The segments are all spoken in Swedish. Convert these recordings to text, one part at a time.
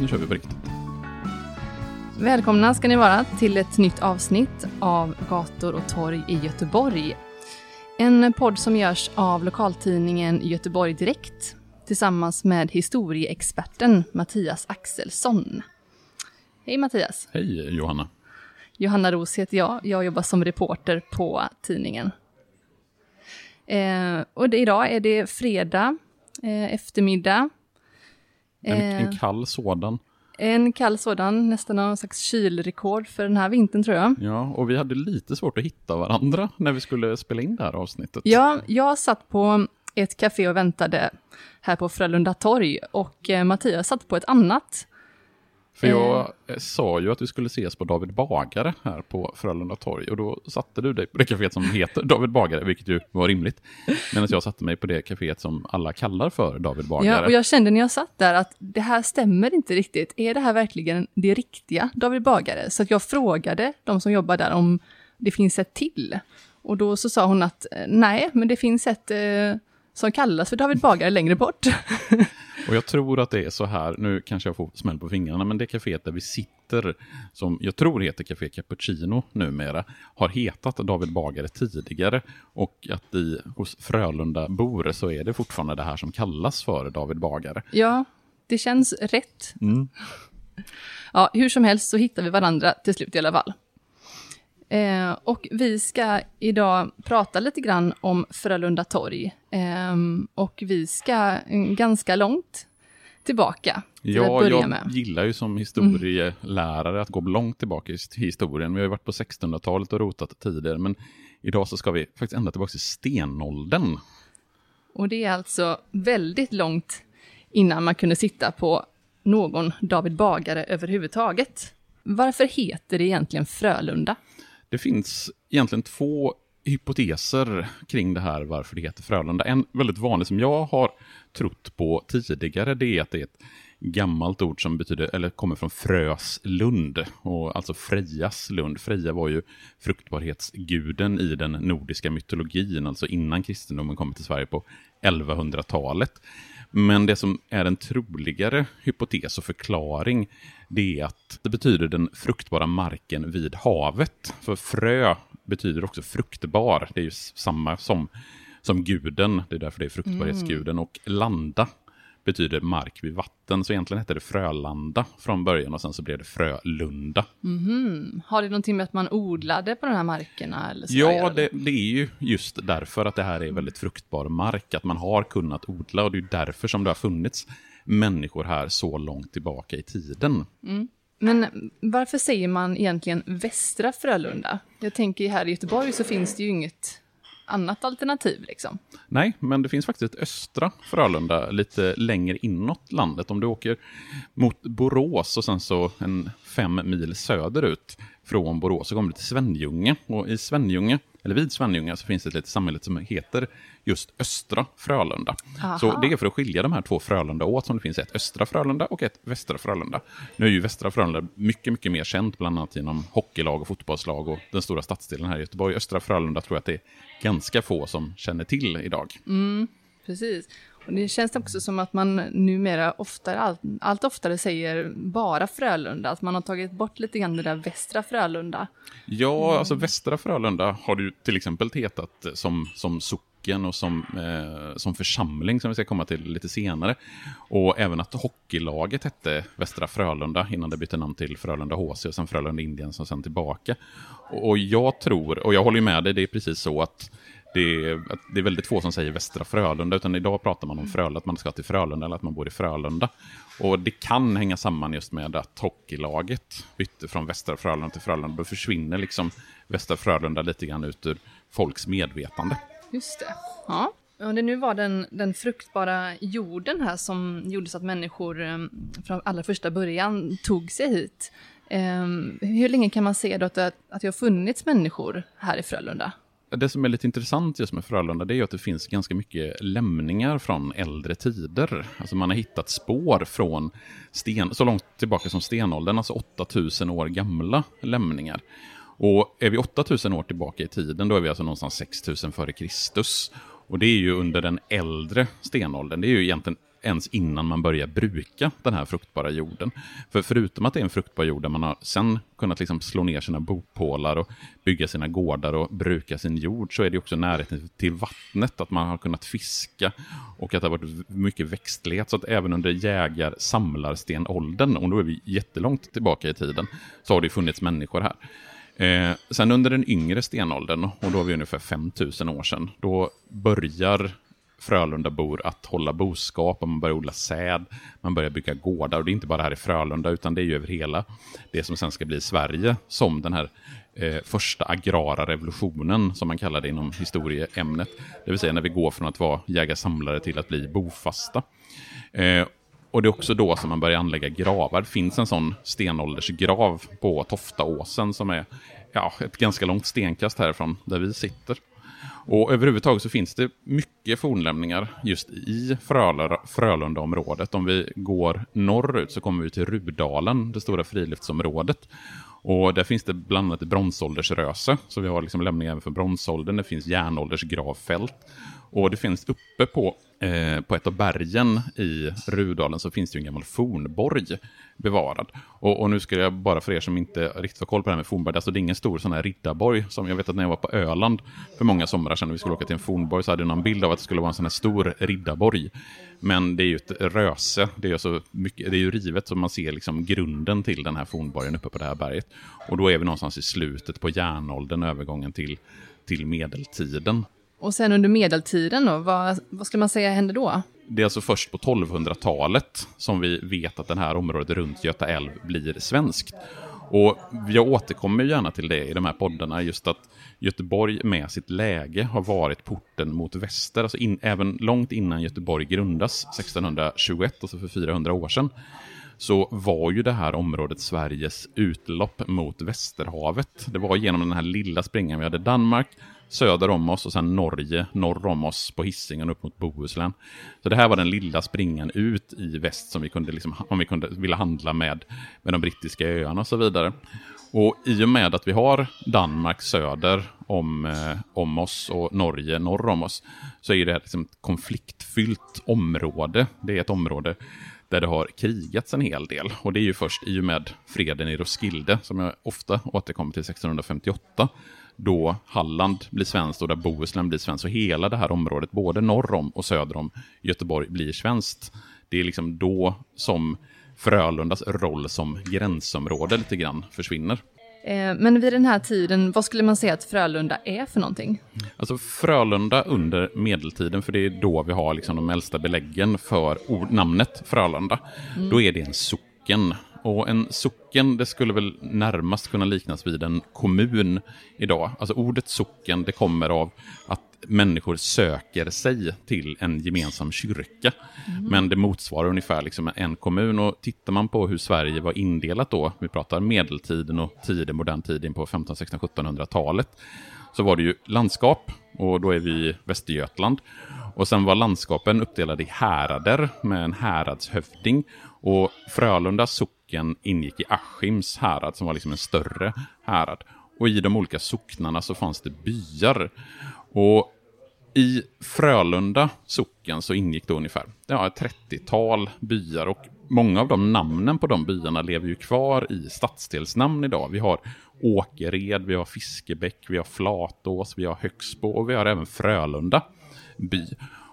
Nu kör vi på riktigt. Välkomna ska ni vara till ett nytt avsnitt av Gator och torg i Göteborg. En podd som görs av lokaltidningen Göteborg Direkt tillsammans med historieexperten Mattias Axelsson. Hej Mattias! Hej Johanna. Johanna Ros heter jag. Jag jobbar som reporter på tidningen. Eh, och det, idag är det fredag eh, eftermiddag. En, Eh. en kall sådan. En kall sådan, nästan någon slags kylrekord för den här vintern tror jag. Ja, och vi hade lite svårt att hitta varandra när vi skulle spela in det här avsnittet. Ja, jag satt på ett café och väntade här på Frölunda torg och eh, Mattias satt på ett annat. För jag eh, sa ju att vi skulle ses på David Bagare här på Frölunda torg. Och då satte du dig på det kaféet som heter David Bagare, vilket ju var rimligt. Medan jag satte mig på det kaféet som alla kallar för David Bagare. Ja, och jag kände när jag satt där att det här stämmer inte riktigt. Är det här verkligen det riktiga David Bagare? Så jag frågade de som jobbar där om det finns ett till. Och då så sa hon att eh, nej, men det finns ett eh, som kallas för David Bagare längre bort. Och jag tror att det är så här, nu kanske jag får smäll på fingrarna, men det kaféet där vi sitter, som jag tror heter Café Cappuccino numera, har hetat David Bagare tidigare. Och att i, hos Frölunda bor så är det fortfarande det här som kallas för David Bagare. Ja, det känns rätt. Ja, hur som helst så hittar vi varandra till slut i alla fall. Eh, och vi ska idag prata lite grann om Frölunda torg. Eh, och vi ska mm, ganska långt tillbaka till att Ja, börja jag med. gillar ju som historielärare att gå långt tillbaka i historien. Vi har ju varit på 1600-talet och rotat tidigare, men idag så ska vi faktiskt ända tillbaka till stenåldern. Och det är alltså väldigt långt innan man kunde sitta på någon David Bagare överhuvudtaget. Varför heter det egentligen Frölunda? Det finns egentligen två hypoteser kring det här varför det heter Frölunda. En väldigt vanlig som jag har trott på tidigare, det är att det är ett gammalt ord som betyder, eller kommer från Fröslund, och alltså Frejas lund. Freja var ju fruktbarhetsguden i den nordiska mytologin, alltså innan kristendomen kom till Sverige på 1100-talet. Men det som är en troligare hypotes och förklaring, det är att det betyder den fruktbara marken vid havet. För frö betyder också fruktbar, det är ju samma som, som guden, det är därför det är fruktbarhetsguden. Och landa betyder mark vid vatten, så egentligen hette det Frölanda från början och sen så blev det Frölunda. Har det någonting med att man odlade på de här markerna? Eller så Ja, det, det är ju just därför att det här är väldigt fruktbar mark, att man har kunnat odla och det är därför som det har funnits människor här så långt tillbaka i tiden. Men varför säger man egentligen Västra Frölunda? Jag tänker här i Göteborg så finns det ju inget annat alternativ liksom. Nej, men det finns faktiskt ett östra Frölunda lite längre inåt landet. Om du åker mot Borås och sen så en fem mil söderut från Borås så kommer du till Svenljunga. Och i Svenljunga, eller vid Svenljunga, så finns det ett litet samhälle som heter just Östra Frölunda. Så det är för att skilja de här två Frölunda åt som det finns ett Östra Frölunda och ett Västra Frölunda. Nu är ju Västra Frölunda mycket, mycket mer känt, bland annat genom hockeylag och fotbollslag och den stora stadsdelen här i Göteborg. Östra Frölunda tror jag att det är ganska få som känner till idag. Precis. Och det känns också som att man numera oftare, allt, allt oftare säger bara Frölunda, att man har tagit bort lite grann det där Västra Frölunda. Ja, alltså Västra Frölunda har ju till exempel hetat som, som socken och som, eh, som församling som vi ska komma till lite senare. Och även att hockeylaget hette Västra Frölunda innan det bytte namn till Frölunda HC och sen Frölunda Indien som sen tillbaka. Och, och jag tror, och jag håller med dig, det är precis så att det är, det är väldigt få som säger Västra Frölunda, utan idag pratar man om Frölunda, att man ska till Frölunda eller att man bor i Frölunda. Och det kan hänga samman just med att hockeylaget bytte från Västra Frölunda till Frölunda. Då försvinner liksom Västra Frölunda lite grann ut ur folks medvetande. Just det. Ja. Om det nu var den, den fruktbara jorden här som gjorde så att människor eh, från allra första början tog sig hit. Eh, hur länge kan man se då att, att det har funnits människor här i Frölunda? Det som är lite intressant just med Frölunda det är att det finns ganska mycket lämningar från äldre tider. Alltså man har hittat spår från sten, så långt tillbaka som stenåldern, alltså 8000 år gamla lämningar. Och är vi 8000 år tillbaka i tiden, då är vi alltså någonstans 6000 före Kristus. Och det är ju under den äldre stenåldern, det är ju egentligen ens innan man börjar bruka den här fruktbara jorden. För förutom att det är en fruktbar jord där man har sen kunnat liksom slå ner sina bopålar och bygga sina gårdar och bruka sin jord, så är det också närheten till vattnet, att man har kunnat fiska och att det har varit mycket växtlighet. Så att även under jägar-samlarstenåldern, och då är vi jättelångt tillbaka i tiden, så har det funnits människor här. Eh, sen under den yngre stenåldern, och då är vi ungefär 5000 år sedan, då börjar Frölundabor att hålla boskap, och man börjar odla säd, man börjar bygga gårdar. Och det är inte bara här i Frölunda, utan det är ju över hela det som sen ska bli Sverige, som den här eh, första agrara revolutionen, som man kallar det inom historieämnet. Det vill säga när vi går från att vara jägar-samlare till att bli bofasta. Eh, och det är också då som man börjar anlägga gravar. Det finns en sån stenåldersgrav på Toftaåsen som är ja, ett ganska långt stenkast härifrån där vi sitter. Och överhuvudtaget så finns det mycket fornlämningar just i Frölundaområdet. Om vi går norrut så kommer vi till Rudalen, det stora friluftsområdet. Och där finns det bland annat bronsåldersröse, så vi har liksom lämningar även för bronsåldern. Det finns järnåldersgravfält. Och det finns uppe på, eh, på ett av bergen i Rudalen så finns det ju en gammal fornborg bevarad. Och, och, nu ska jag bara för er som inte riktigt har koll på det här med fornborg, alltså det är ingen stor sån här riddarborg som jag vet att när jag var på Öland för många somrar sedan och vi skulle åka till en fornborg så hade jag någon bild av att det skulle vara en sån här stor riddarborg. Men det är ju ett röse, det är, så mycket, det är ju rivet så man ser liksom grunden till den här fornborgen uppe på det här berget. Och då är vi någonstans i slutet på järnåldern, övergången till, till medeltiden. Och sen under medeltiden då, vad, vad ska man säga hände då? Det är alltså först på 1200-talet som vi vet att det här området runt Göta älv blir svenskt. Och jag återkommer gärna till det i de här poddarna, just att Göteborg med sitt läge har varit porten mot väster, alltså in, även långt innan Göteborg grundas, 1621, alltså för 400 år sedan, så var ju det här området Sveriges utlopp mot Västerhavet. Det var genom den här lilla springan vi hade Danmark, söder om oss och sen Norge norr om oss på Hisingen upp mot Bohuslän. Så det här var den lilla springan ut i väst som vi kunde, liksom, om vi kunde vilja handla med, med de brittiska öarna och så vidare. Och i och med att vi har Danmark söder om, eh, om oss och Norge norr om oss, så är det liksom ett liksom konfliktfyllt område. Det är ett område där det har krigats en hel del. Och det är ju först i och med freden i Roskilde, som jag ofta återkommer till 1658, då Halland blir svenskt och där Bohuslän blir svenskt. Och hela det här området, både norr om och söder om Göteborg, blir svenskt. Det är liksom då som Frölundas roll som gränsområde lite grann försvinner. Eh, men vid den här tiden, vad skulle man säga att Frölunda är för någonting? Alltså Frölunda under medeltiden, för det är då vi har liksom de äldsta beläggen för namnet Frölunda. Mm. Då är det en socken och en socken, det skulle väl närmast kunna liknas vid en kommun idag. Alltså ordet socken, det kommer av att människor söker sig till en gemensam kyrka. Mm. Men det motsvarar ungefär liksom en kommun. Och tittar man på hur Sverige var indelat då, vi pratar medeltiden och tidig modern tid in på 15, 16, 1700-talet, så var det ju landskap, och då är vi i Västergötland. Och sen var landskapen uppdelade i härader med en häradshövding. Och Frölunda socken ingick i Askims härad som var liksom en större härad. Och i de olika socknarna så fanns det byar. Och i Frölunda socken så ingick det ungefär ja, ett 30-tal byar och många av de namnen på de byarna lever ju kvar i stadsdelsnamn idag. Vi har Åkered, vi har Fiskebäck, vi har Flatås, vi har Högsbo och vi har även Frölunda. by.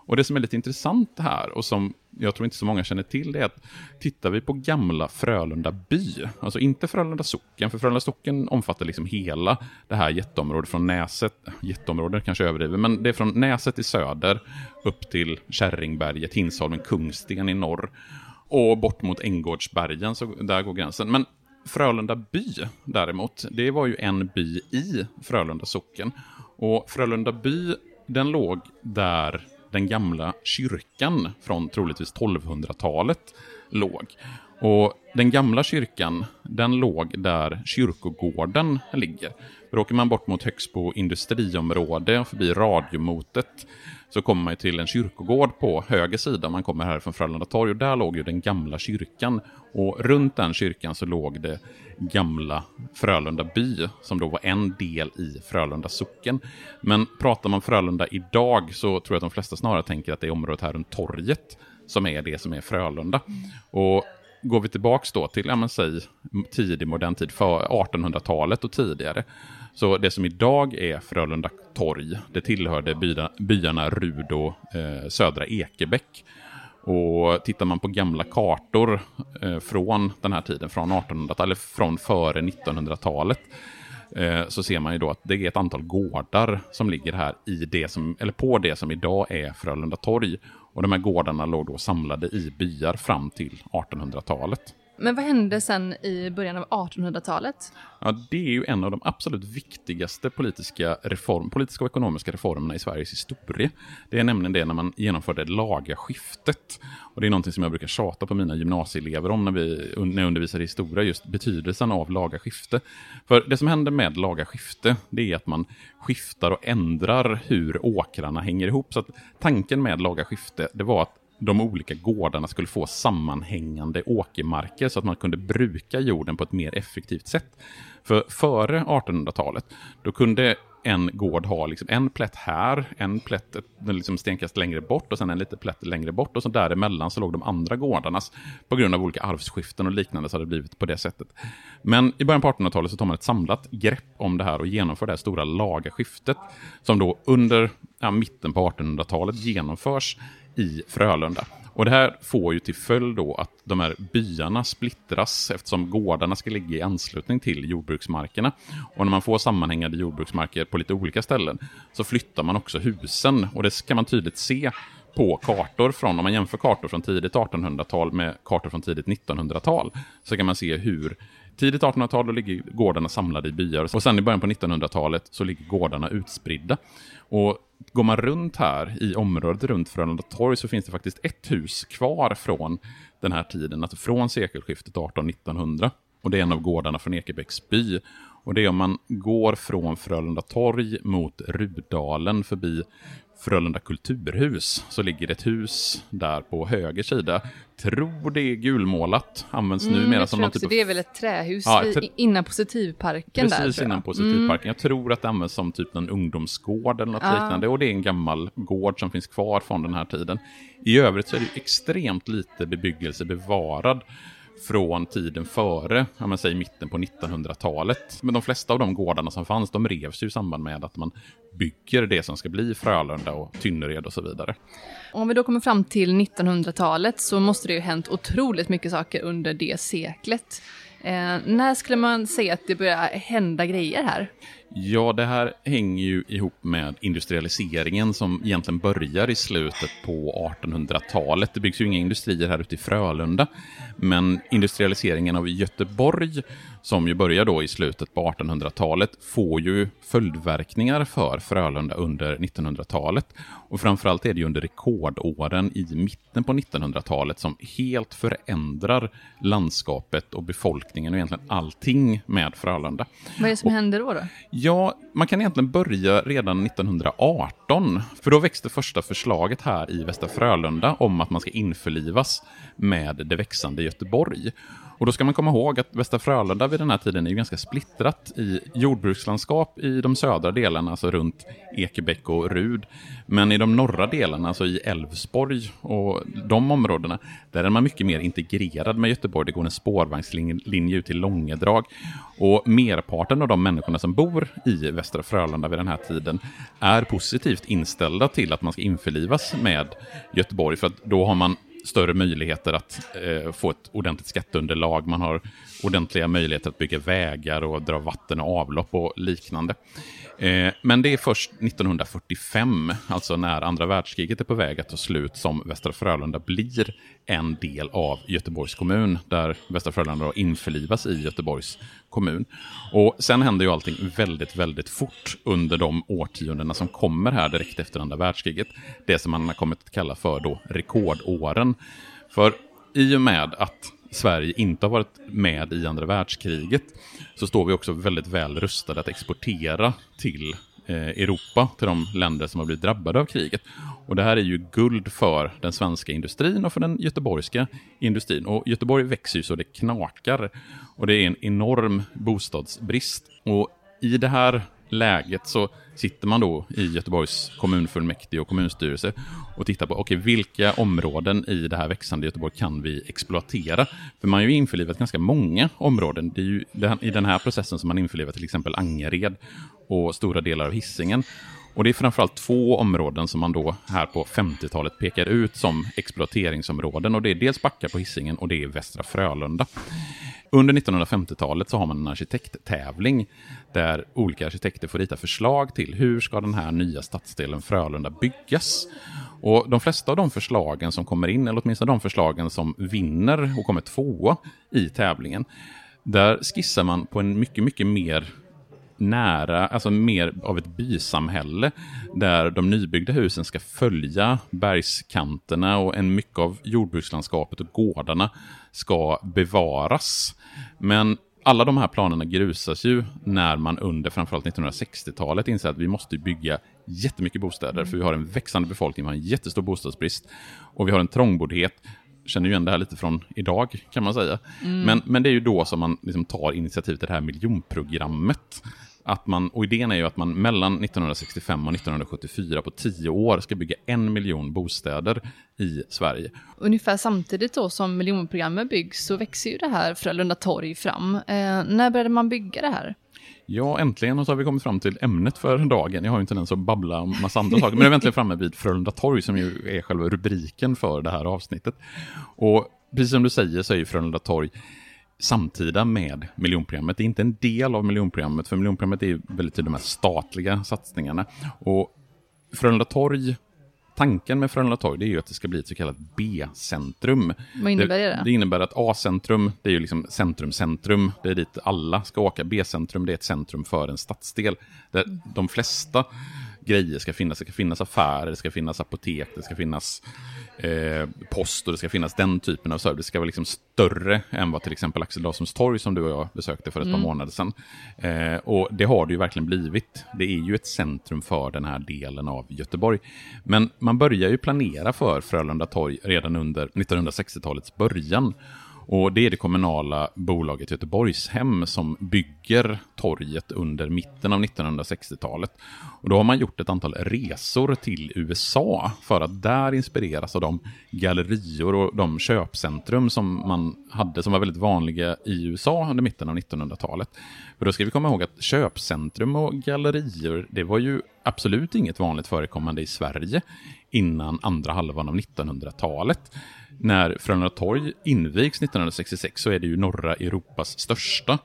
Och det som är lite intressant här och som jag tror inte så många känner till det är att tittar vi på gamla Frölunda by, alltså inte Frölunda socken, för Frölunda socken omfattar liksom hela det här jätteområdet från Näset, jätteområdet kanske överdriver, men det är från Näset i söder upp till Kärringberget, Hinsholmen, Kungsten i norr och bort mot Änggårdsbergen, så där går gränsen. Men Frölunda by däremot, det var ju en by i Frölunda socken. Och Frölunda by, den låg där den gamla kyrkan från troligtvis 1200-talet låg. Och den gamla kyrkan, den låg där kyrkogården ligger. För åker man bort mot Högsbo industriområde och förbi radiomotet så kommer man till en kyrkogård på höger sida. Man kommer här från Frölunda torg och där låg ju den gamla kyrkan. Och runt den kyrkan så låg det gamla Frölunda by, som då var en del i Frölunda socken. Men pratar man Frölunda idag så tror jag att de flesta snarare tänker att det är området här runt torget som är det som är Frölunda. Och går vi tillbaka då till, ja men säg, tidig modern tid, för 1800-talet och tidigare, så det som idag är Frölunda torg, det tillhörde byarna Rud och eh, Södra Ekebäck. Och tittar man på gamla kartor eh, från den här tiden, från 1800-talet, eller från före 1900-talet, eh, så ser man ju då att det är ett antal gårdar som ligger här i det som, eller på det som idag är Frölunda torg. Och de här gårdarna låg då samlade i byar fram till 1800-talet. Men vad hände sen i början av 1800-talet? Ja, det är ju en av de absolut viktigaste politiska, reform, politiska och ekonomiska reformerna i Sveriges historia. Det är nämligen det när man genomförde lagaskiftet. Och det är någonting som jag brukar tjata på mina gymnasieelever om när, vi, när jag undervisar i historia, just betydelsen av lagaskifte. För det som händer med lagaskifte, det är att man skiftar och ändrar hur åkrarna hänger ihop. Så att tanken med lagaskifte, det var att de olika gårdarna skulle få sammanhängande åkermarker så att man kunde bruka jorden på ett mer effektivt sätt. För före 1800-talet, då kunde en gård ha liksom en plätt här, en plätt liksom stenkast längre bort och sen en liten plätt längre bort och så däremellan så låg de andra gårdarnas. På grund av olika arvsskiften och liknande så har det blivit på det sättet. Men i början på 1800-talet så tar man ett samlat grepp om det här och genomför det här stora lagaskiftet som då under ja, mitten på 1800-talet genomförs i Frölunda. Och det här får ju till följd då att de här byarna splittras eftersom gårdarna ska ligga i anslutning till jordbruksmarkerna. Och när man får sammanhängande jordbruksmarker på lite olika ställen så flyttar man också husen. Och det kan man tydligt se på kartor från, om man jämför kartor från tidigt 1800-tal med kartor från tidigt 1900-tal, så kan man se hur tidigt 1800-tal ligger gårdarna samlade i byar och sen i början på 1900-talet så ligger gårdarna utspridda. Och går man runt här i området runt Frölunda torg så finns det faktiskt ett hus kvar från den här tiden, alltså från sekelskiftet 1800-1900. Och det är en av gårdarna från Ekebäcks by. Och det är om man går från Frölunda torg mot Rudalen förbi Frölunda kulturhus så ligger det ett hus där på höger sida. Tror det är gulmålat. Används mm, numera som någon typ av... Det är väl ett trähus ja, ett... innan Positivparken Precis där. Precis innan Positivparken. Mm. Jag tror att det används som typ en ungdomsgård eller något ja. liknande. Och det är en gammal gård som finns kvar från den här tiden. I övrigt så är det extremt lite bebyggelse bevarad från tiden före, ja, men säg mitten på 1900-talet. Men de flesta av de gårdarna som fanns, de revs ju i samband med att man bygger det som ska bli Frölunda och Tynnered och så vidare. Om vi då kommer fram till 1900-talet så måste det ju hänt otroligt mycket saker under det seklet. Eh, när skulle man säga att det börjar hända grejer här? Ja, det här hänger ju ihop med industrialiseringen som egentligen börjar i slutet på 1800-talet. Det byggs ju inga industrier här ute i Frölunda, men industrialiseringen av Göteborg, som ju börjar då i slutet på 1800-talet, får ju följdverkningar för Frölunda under 1900-talet. Och framförallt är det ju under rekordåren i mitten på 1900-talet som helt förändrar landskapet och befolkningen och egentligen allting med Frölunda. Vad är det som och, händer då? då? Ja, man kan egentligen börja redan 1918. För då växte första förslaget här i Västra Frölunda om att man ska införlivas med det växande Göteborg. Och då ska man komma ihåg att Västra Frölunda vid den här tiden är ganska splittrat i jordbrukslandskap i de södra delarna, alltså runt Ekebäck och Rud. Men i de norra delarna, alltså i Älvsborg och de områdena, där är man mycket mer integrerad med Göteborg. Det går en spårvagnslinje ut till Långedrag. Och merparten av de människorna som bor i Västra Frölunda vid den här tiden är positivt inställda till att man ska införlivas med Göteborg, för att då har man större möjligheter att eh, få ett ordentligt skatteunderlag. Man har ordentliga möjligheter att bygga vägar och dra vatten och avlopp och liknande. Eh, men det är först 1945, alltså när andra världskriget är på väg att ta slut, som Västra Frölunda blir en del av Göteborgs kommun, där Västra Frölunda införlivas i Göteborgs kommun. Och sen händer ju allting väldigt, väldigt fort under de årtiondena som kommer här direkt efter andra världskriget. Det som man har kommit att kalla för då rekordåren. För i och med att Sverige inte har varit med i andra världskriget så står vi också väldigt väl rustade att exportera till eh, Europa, till de länder som har blivit drabbade av kriget. Och det här är ju guld för den svenska industrin och för den göteborgska industrin. Och Göteborg växer ju så det knakar. Och det är en enorm bostadsbrist. Och i det här läget så sitter man då i Göteborgs kommunfullmäktige och kommunstyrelse och tittar på okay, vilka områden i det här växande Göteborg kan vi exploatera. För man har ju införlivat ganska många områden. Det är ju i den här processen som man införlivar till exempel Angered och stora delar av Hisingen. Och det är framförallt två områden som man då här på 50-talet pekar ut som exploateringsområden. Och det är dels Backa på Hisingen och det är Västra Frölunda. Under 1950-talet så har man en arkitekttävling där olika arkitekter får rita förslag till hur ska den här nya stadsdelen Frölunda byggas. Och de flesta av de förslagen som kommer in, eller åtminstone de förslagen som vinner och kommer tvåa i tävlingen, där skissar man på en mycket, mycket mer nära, alltså mer av ett bysamhälle där de nybyggda husen ska följa bergskanterna och en mycket av jordbrukslandskapet och gårdarna ska bevaras. Men alla de här planerna grusas ju när man under framförallt 1960-talet inser att vi måste bygga jättemycket bostäder, för vi har en växande befolkning, vi har en jättestor bostadsbrist och vi har en trångboddhet känner ju igen det här lite från idag, kan man säga. Mm. Men, men det är ju då som man liksom tar initiativ till det här miljonprogrammet. Att man, och idén är ju att man mellan 1965 och 1974 på tio år ska bygga en miljon bostäder i Sverige. Ungefär samtidigt då som miljonprogrammet byggs så växer ju det här Frölunda torg fram. Eh, när började man bygga det här? Ja, äntligen så har vi kommit fram till ämnet för dagen. Jag har ju inte ens att babbla om massa andra saker, men jag är äntligen framme vid Frölunda torg som ju är själva rubriken för det här avsnittet. Och precis som du säger så är ju Frölunda torg samtida med miljonprogrammet. Det är inte en del av miljonprogrammet, för miljonprogrammet är väldigt tydligt de här statliga satsningarna. Och Frölunda torg tanken med Frölunda torg det är ju att det ska bli ett så kallat B-centrum. Vad innebär det? Det, det innebär att A-centrum, det är ju liksom centrum, centrum. Det är dit alla ska åka. B-centrum, det är ett centrum för en stadsdel. Där de flesta grejer ska finnas. Det ska finnas affärer, det ska finnas apotek, det ska finnas eh, post och det ska finnas den typen av service. Det ska vara liksom större än vad till exempel Axel Dawsons torg som du och jag besökte för ett mm. par månader sedan. Eh, och det har det ju verkligen blivit. Det är ju ett centrum för den här delen av Göteborg. Men man börjar ju planera för Frölunda torg redan under 1960-talets början. Och det är det kommunala bolaget Göteborgshem som bygger torget under mitten av 1960-talet. Och då har man gjort ett antal resor till USA för att där inspireras av de gallerior och de köpcentrum som man hade som var väldigt vanliga i USA under mitten av 1900-talet. För då ska vi komma ihåg att köpcentrum och gallerior, det var ju absolut inget vanligt förekommande i Sverige innan andra halvan av 1900-talet när Frölunda torg invigs 1966 så är det ju norra Europas största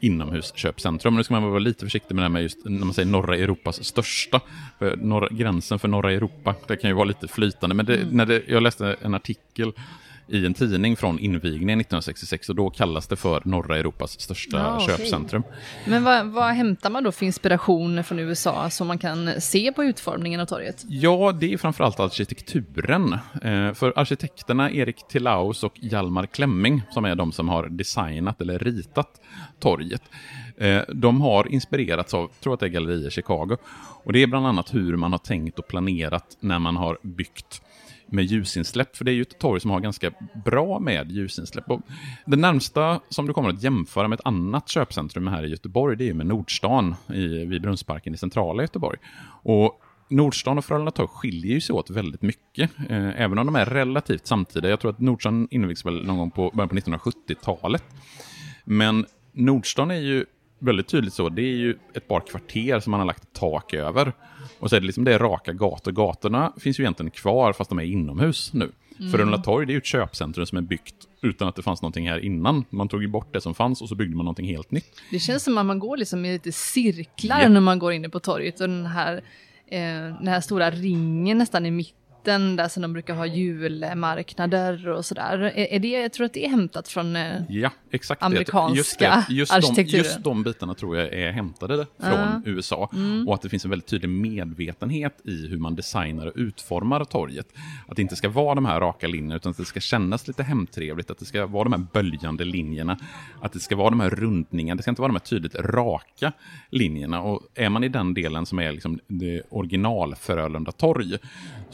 inomhusköpcentrum. Nu ska man vara lite försiktig med det här med just när man säger norra Europas största. För norra, gränsen för norra Europa, det kan ju vara lite flytande. Men det, när det, jag läste en artikel i en tidning från invigningen 1966 och då kallas det för norra Europas största ja, okay. köpcentrum. Men vad, vad hämtar man då för inspiration från USA som man kan se på utformningen av torget? Ja, det är framförallt arkitekturen. Eh, för arkitekterna Erik Tillaus och Hjalmar Klemming, som är de som har designat eller ritat torget, eh, de har inspirerats av, tror att det är Gallerier Chicago, och det är bland annat hur man har tänkt och planerat när man har byggt med ljusinsläpp, för det är ju ett torg som har ganska bra med ljusinsläpp. Och det närmsta som du kommer att jämföra med ett annat köpcentrum här i Göteborg, det är med Nordstan i, vid Brunnsparken i centrala Göteborg. Och Nordstan och Frölunda torg skiljer ju sig åt väldigt mycket, eh, även om de är relativt samtida. Jag tror att Nordstan invigs väl någon gång på början på 1970-talet. Men Nordstan är ju väldigt tydligt så, det är ju ett par kvarter som man har lagt tak över. Och så är det liksom det raka gator. Gatorna finns ju egentligen kvar fast de är inomhus nu. Mm. Frölunda torg det är ju ett köpcentrum som är byggt utan att det fanns någonting här innan. Man tog ju bort det som fanns och så byggde man någonting helt nytt. Det känns som att man går liksom i lite cirklar yeah. när man går inne på torget och den här, eh, den här stora ringen nästan i mitten mitten där som de brukar ha julmarknader och sådär. Är, är det, jag tror att det är hämtat från eh, ja, exakt amerikanska just det. Just arkitekturen. De, just de bitarna tror jag är hämtade från uh. USA. Mm. Och att det finns en väldigt tydlig medvetenhet i hur man designar och utformar torget. Att det inte ska vara de här raka linjerna, utan att det ska kännas lite hemtrevligt, att det ska vara de här böljande linjerna, att det ska vara de här rundningarna, det ska inte vara de här tydligt raka linjerna. Och är man i den delen som är liksom det original Frölunda torg.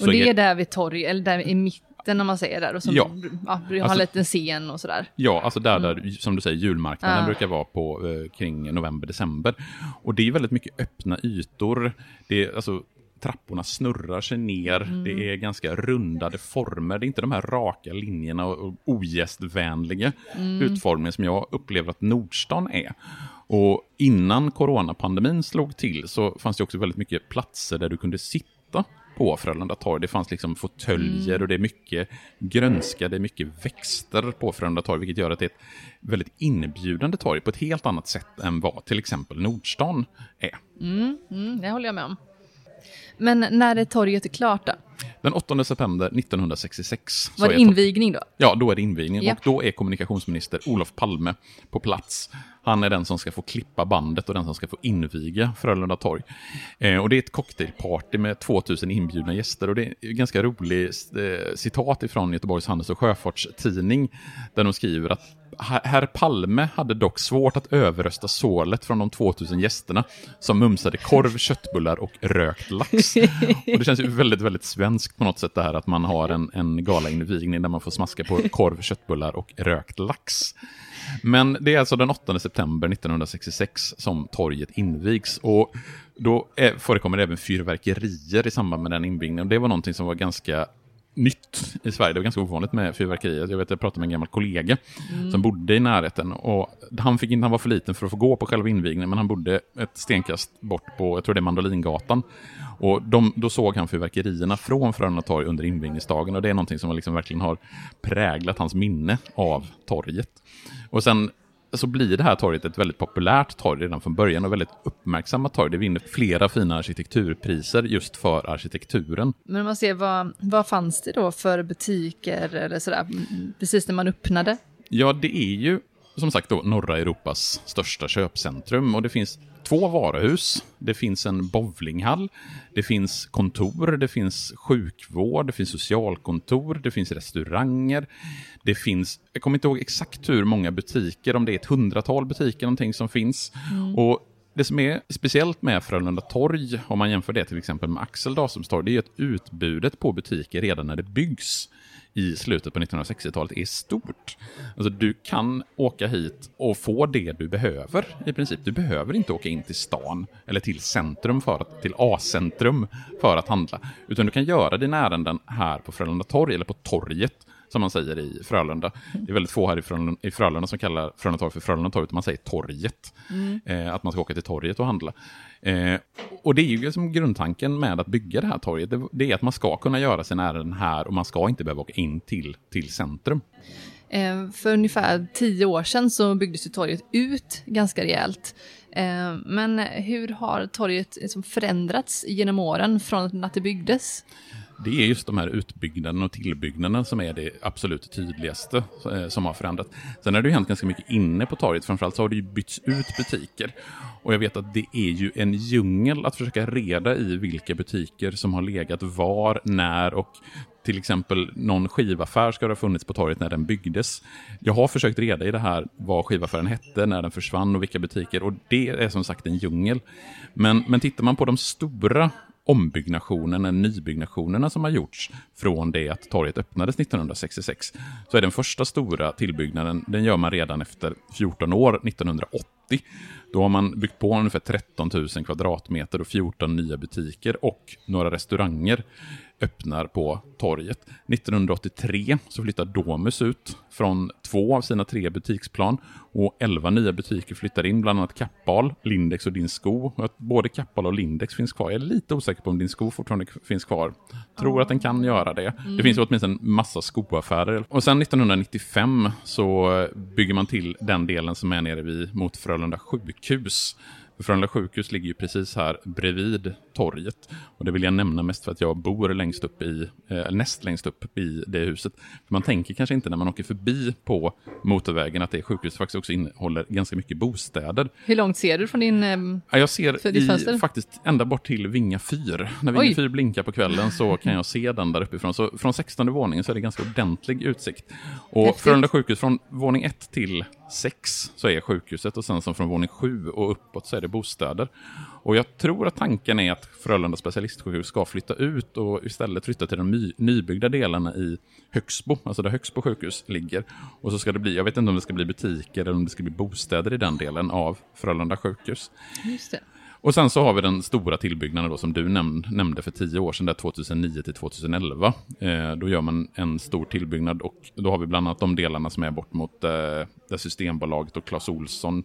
Och det är där vid torg, eller där i mitten om man säger där. Och som, ja. ja har alltså, en liten scen och sådär. Ja, alltså där, där mm. som du säger, julmarknaden ja. brukar vara på eh, kring november-december. Och det är väldigt mycket öppna ytor. Det är, alltså, trapporna snurrar sig ner, mm. det är ganska rundade former, det är inte de här raka linjerna och ogästvänliga mm. utformningen som jag upplever att Nordstan är. Och innan coronapandemin slog till så fanns det också väldigt mycket platser där du kunde sitta på Frölunda torg. Det fanns liksom fåtöljer mm. och det är mycket grönska, det är mycket växter på Frölunda torg, vilket gör att det är ett väldigt inbjudande torg på ett helt annat sätt än vad till exempel Nordstan är. Mm, mm, det håller jag med om. Men när är torget klart då? Den 8 september 1966. Var det invigning då? Ja, då är det invigning. Ja. Och då är kommunikationsminister Olof Palme på plats. Han är den som ska få klippa bandet och den som ska få inviga Frölunda torg. Eh, och det är ett cocktailparty med 2000 inbjudna gäster. Och det är ett ganska roligt eh, citat ifrån Göteborgs Handels och Sjöfartstidning. Där de skriver att Herr Palme hade dock svårt att överrösta sålet från de 2000 gästerna som mumsade korv, köttbullar och rökt lax. Och det känns ju väldigt, väldigt svenskt på något sätt det här att man har en, en galainvigning där man får smaska på korv, köttbullar och rökt lax. Men det är alltså den 8 september 1966 som torget invigs. Och då är, förekommer det även fyrverkerier i samband med den invigningen. Det var någonting som var ganska nytt i Sverige. Det var ganska ovanligt med fyrverkerier. Jag vet jag pratade med en gammal kollega mm. som bodde i närheten. Och han, fick inte, han var för liten för att få gå på själva invigningen, men han bodde ett stenkast bort på, jag tror det är Mandolingatan. Och de, då såg han fyrverkerierna från Frölunda torg under invigningsdagen och det är någonting som liksom verkligen har präglat hans minne av torget. Och sen så blir det här torget ett väldigt populärt torg redan från början och väldigt uppmärksammat torg. Det vinner flera fina arkitekturpriser just för arkitekturen. Men man ser, vad, vad fanns det då för butiker eller sådär, precis när man öppnade? Ja, det är ju som sagt då norra Europas största köpcentrum och det finns två varuhus, det finns en bowlinghall, det finns kontor, det finns sjukvård, det finns socialkontor, det finns restauranger, det finns, jag kommer inte ihåg exakt hur många butiker, om det är ett hundratal butiker någonting som finns. Mm. Och det som är speciellt med Frölunda torg, om man jämför det till exempel med Axel Dahströms torg, det är att utbudet på butiker redan när det byggs i slutet på 1960-talet är stort. Alltså du kan åka hit och få det du behöver i princip. Du behöver inte åka in till stan eller till centrum för att, till A-centrum för att handla. Utan du kan göra dina ärenden här på Frölunda torg eller på torget som man säger i Frölunda. Det är väldigt få här i Frölunda, i Frölunda som kallar Frölunda torg för Frölunda torg, utan man säger torget. Mm. Eh, att man ska åka till torget och handla. Eh, och det är ju liksom grundtanken med att bygga det här torget, det, det, är att man ska kunna göra sina ärenden här och man ska inte behöva åka in till, till centrum. Eh, för ungefär tio år sedan så byggdes ju torget ut ganska rejält. Eh, men hur har torget liksom förändrats genom åren från att det byggdes? Det är just de här utbyggnaderna och tillbyggnaderna som är det absolut tydligaste eh, som har förändrats. Sen har det ju hänt ganska mycket inne på torget, framförallt så har det ju bytts ut butiker. Och jag vet att det är ju en djungel att försöka reda i vilka butiker som har legat var, när och till exempel någon skivaffär ska ha funnits på torget när den byggdes. Jag har försökt reda i det här vad skivaffären hette, när den försvann och vilka butiker och det är som sagt en djungel. Men, men tittar man på de stora ombyggnationen, nybyggnationerna som har gjorts från det att torget öppnades 1966, så är den första stora tillbyggnaden, den gör man redan efter 14 år, 1980. Då har man byggt på ungefär 13 000 kvadratmeter och 14 nya butiker och några restauranger öppnar på torget. 1983 så flyttar Domus ut från två av sina tre butiksplan och elva nya butiker flyttar in, bland annat Kappahl, Lindex och Din Sko. Och att både Kappahl och Lindex finns kvar. Jag är lite osäker på om Din Sko fortfarande finns kvar. Tror oh. att den kan göra det. Mm. Det finns ju åtminstone en massa skoaffärer. Och sen 1995 så bygger man till den delen som är nere vid mot Frölunda sjukhus. Frölunda sjukhus ligger ju precis här bredvid torget. Och det vill jag nämna mest för att jag bor längst upp i, eh, näst längst upp i det huset. För man tänker kanske inte när man åker förbi på motorvägen att det sjukhuset faktiskt också innehåller ganska mycket bostäder. Hur långt ser du från din eh, ja, Jag ser i, faktiskt ända bort till Vinga fyr. När Vinga fyr blinkar på kvällen så kan jag se den där uppifrån. Så från 16 våningen så är det ganska ordentlig utsikt. Och Frölunda sjukhus från våning 1 till sex så är sjukhuset och sen som från våning sju och uppåt så är det bostäder. Och jag tror att tanken är att Frölunda specialistsjukhus ska flytta ut och istället flytta till de nybyggda delarna i Högsbo, alltså där Högsbo sjukhus ligger. Och så ska det bli, jag vet inte om det ska bli butiker eller om det ska bli bostäder i den delen av Frölunda sjukhus. Just det. Och sen så har vi den stora tillbyggnaden då som du näm nämnde för tio år sedan, där 2009 till 2011. Eh, då gör man en stor tillbyggnad och då har vi bland annat de delarna som är bort mot eh, där Systembolaget och Clas Olsson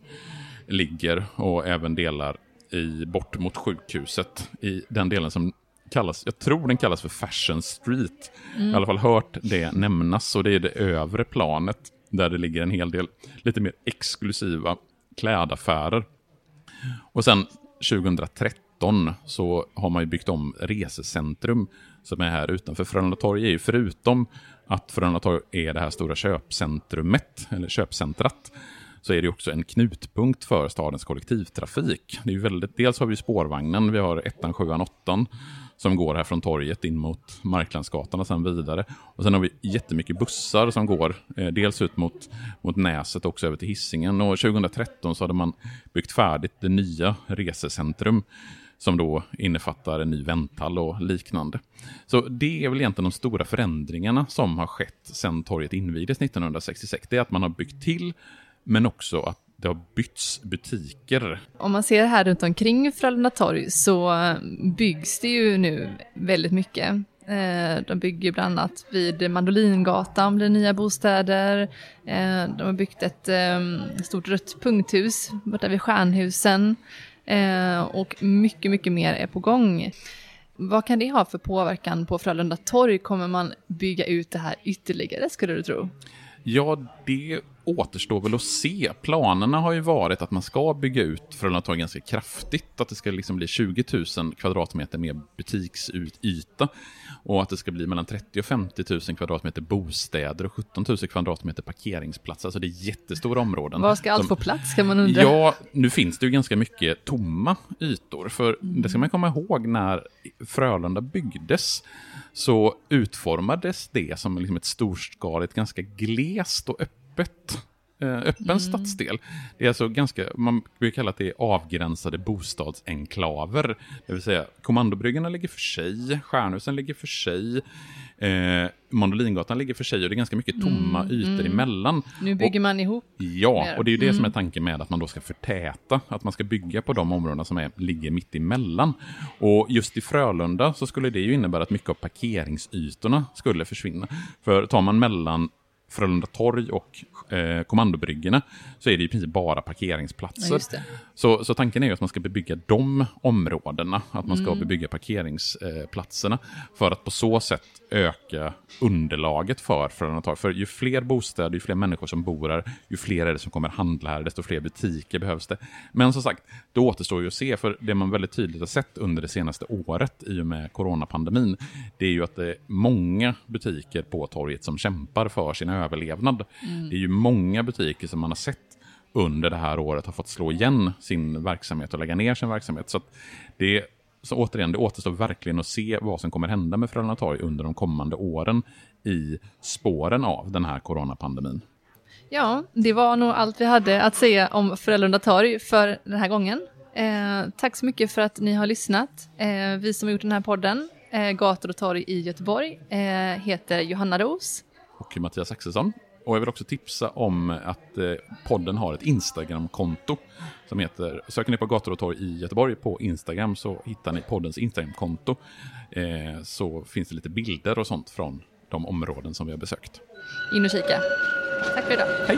ligger och även delar i, bort mot sjukhuset i den delen som kallas, jag tror den kallas för Fashion Street. Mm. Jag har i alla fall hört det nämnas och det är det övre planet där det ligger en hel del lite mer exklusiva klädaffärer. Och sen 2013 så har man ju byggt om Resecentrum som är här utanför Frölunda torg. är ju förutom att Frölunda torg är det här stora köpcentrumet, eller köpcentrat, så är det också en knutpunkt för stadens kollektivtrafik. Det är väldigt, dels har vi spårvagnen, vi har ettan, sjuan, åttan som går här från torget in mot Marklandsgatan och sen vidare. Och sen har vi jättemycket bussar som går eh, dels ut mot, mot Näset och också över till Hisingen. Och 2013 så hade man byggt färdigt det nya resecentrum som då innefattar en ny vänthall och liknande. Så det är väl egentligen de stora förändringarna som har skett sedan torget invigdes 1966. Det är att man har byggt till men också att det har bytts butiker. Om man ser här runt omkring Frölunda torg så byggs det ju nu väldigt mycket. Eh, de bygger bland annat vid Mandolingatan blir nya bostäder. Eh, de har byggt ett eh, stort rött punkthus borta vid Stjärnhusen. Och mycket, mycket mer är på gång. Vad kan det ha för påverkan på Frölunda torg? Kommer man bygga ut det här ytterligare skulle du tro? Ja, det återstår väl att se. Planerna har ju varit att man ska bygga ut Frölunda torg ganska kraftigt. Att det ska liksom bli 20 000 kvadratmeter mer butiksyta. Och att det ska bli mellan 30 och 50 000 kvadratmeter bostäder och 17 000 kvadratmeter parkeringsplatser. Alltså det är jättestora områden. Var ska allt som, få plats kan man undra? Ja, nu finns det ju ganska mycket tomma ytor. För mm. det ska man komma ihåg när Frölunda byggdes så utformades det som liksom ett storskaligt, ganska glest och öppet eh, öppen mm. stadsdel. Det är alltså ganska, man brukar kalla det avgränsade bostadsenklaver. Det vill säga kommandobryggorna ligger för sig, Stjärnhusen ligger för sig, eh, Mandolingatan ligger för sig och det är ganska mycket tomma mm, ytor mm. emellan. Nu bygger och, man ihop. Ja, och det är ju det mm. som är tanken med att man då ska förtäta, att man ska bygga på de områdena som är, ligger mitt emellan. Och just i Frölunda så skulle det ju innebära att mycket av parkeringsytorna skulle försvinna. För tar man mellan Frölunda torg och eh, kommandobryggorna så är det i princip bara parkeringsplatser. Ja, så, så tanken är ju att man ska bebygga de områdena, att man ska mm. bebygga parkeringsplatserna för att på så sätt öka underlaget för torg. För ju fler bostäder, ju fler människor som bor här, ju fler är det som kommer handla här, desto fler butiker behövs det. Men som sagt, det återstår ju att se, för det man väldigt tydligt har sett under det senaste året i och med coronapandemin, det är ju att det är många butiker på torget som kämpar för sin överlevnad. Mm. Det är ju många butiker som man har sett under det här året har fått slå igen sin verksamhet och lägga ner sin verksamhet. Så det, så återigen, det återstår verkligen att se vad som kommer hända med Frölunda Torg under de kommande åren i spåren av den här coronapandemin. Ja, det var nog allt vi hade att säga om Frölunda Torg för den här gången. Eh, tack så mycket för att ni har lyssnat. Eh, vi som har gjort den här podden, eh, Gator och torg i Göteborg, eh, heter Johanna Ros. Och Mattias Axelsson. Och jag vill också tipsa om att eh, podden har ett Instagram-konto som heter, söker ni på gator och torg i Göteborg på Instagram så hittar ni poddens Instagram-konto. Eh, så finns det lite bilder och sånt från de områden som vi har besökt. In och kika. Tack för idag. Hej!